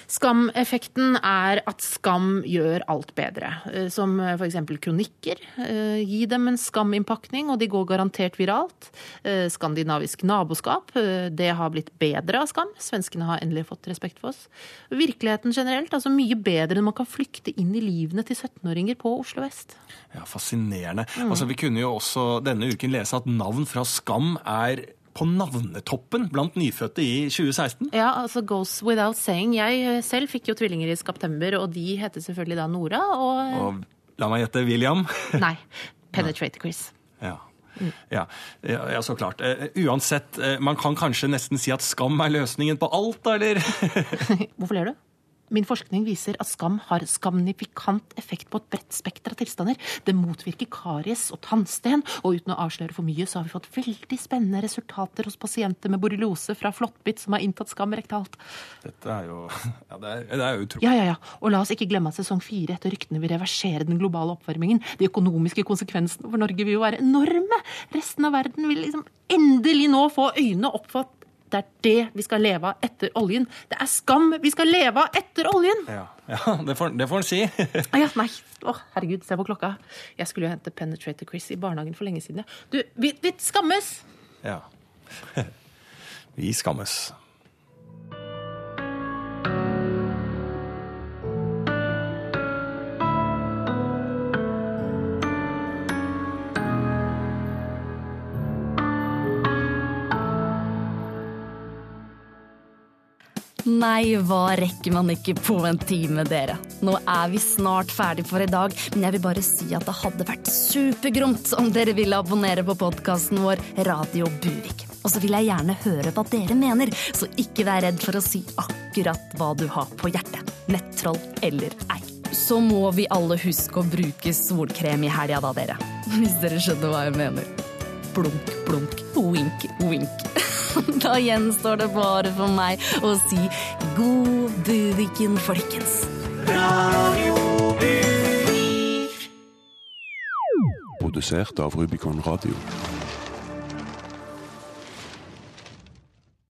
Skameffekten er at skam gjør alt bedre. Eh, Som f.eks. kronikker. Eh, Gi dem en skaminnpakning, og de går garantert viralt. Eh, Skandinavisk naboskap. eh, Det har blitt bedre av skam. Svenskene har endelig fått respekt for oss. Virkeligheten generelt. altså Mye bedre enn man kan flykte inn i livene til 17-åringer på Oslo vest. Ja, Fascinerende. Mm. Altså, Vi kunne jo også denne uken lese at navn fra Skam er på navnetoppen blant nyfødte i 2016. Ja, altså goes without saying. Jeg eh, selv fikk jo tvillinger i september, og de heter selvfølgelig da Nora og, Og la meg gjette William. Nei, Penetrate Chris. Ja. Mm. Ja, ja, så klart. Eh, uansett, eh, man kan kanskje nesten si at skam er løsningen på alt, da, eller? Hvorfor ler du? Min forskning viser at skam har skamnifikant effekt på et bredt spekter av tilstander. Det motvirker karies og tannsten, og uten å avsløre for mye, så har vi fått veldig spennende resultater hos pasienter med borreliose fra flåttbitt som har inntatt skam rektalt. Dette er jo Ja, det er, det er utrolig. Ja, ja, ja. Og la oss ikke glemme at sesong fire etter ryktene vil reversere den globale oppvarmingen. De økonomiske konsekvensene for Norge vil jo være enorme. Resten av verden vil liksom endelig nå få øynene opp for at det er det vi skal leve av etter oljen. Det er skam vi skal leve av etter oljen! Ja, ja det får det får en si. Ah, ja, nei. Å, herregud, se på klokka. Jeg skulle jo hente Penetrator Chris i barnehagen for lenge siden. Du, vi, vi skammes! Ja. Vi skammes. Nei, hva rekker man ikke på en time, dere? Nå er vi snart ferdig for i dag, men jeg vil bare si at det hadde vært supergromt om dere ville abonnere på podkasten vår Radio Buvik. Og så vil jeg gjerne høre hva dere mener, så ikke vær redd for å si akkurat hva du har på hjertet. Nettroll eller ei. Så må vi alle huske å bruke solkrem i helga da, dere. Hvis dere skjønner hva jeg mener. Blunk, blunk, wink, wink. Da gjenstår det bare for meg å si god Buviken, folkens. Produsert av Rubicon Radio.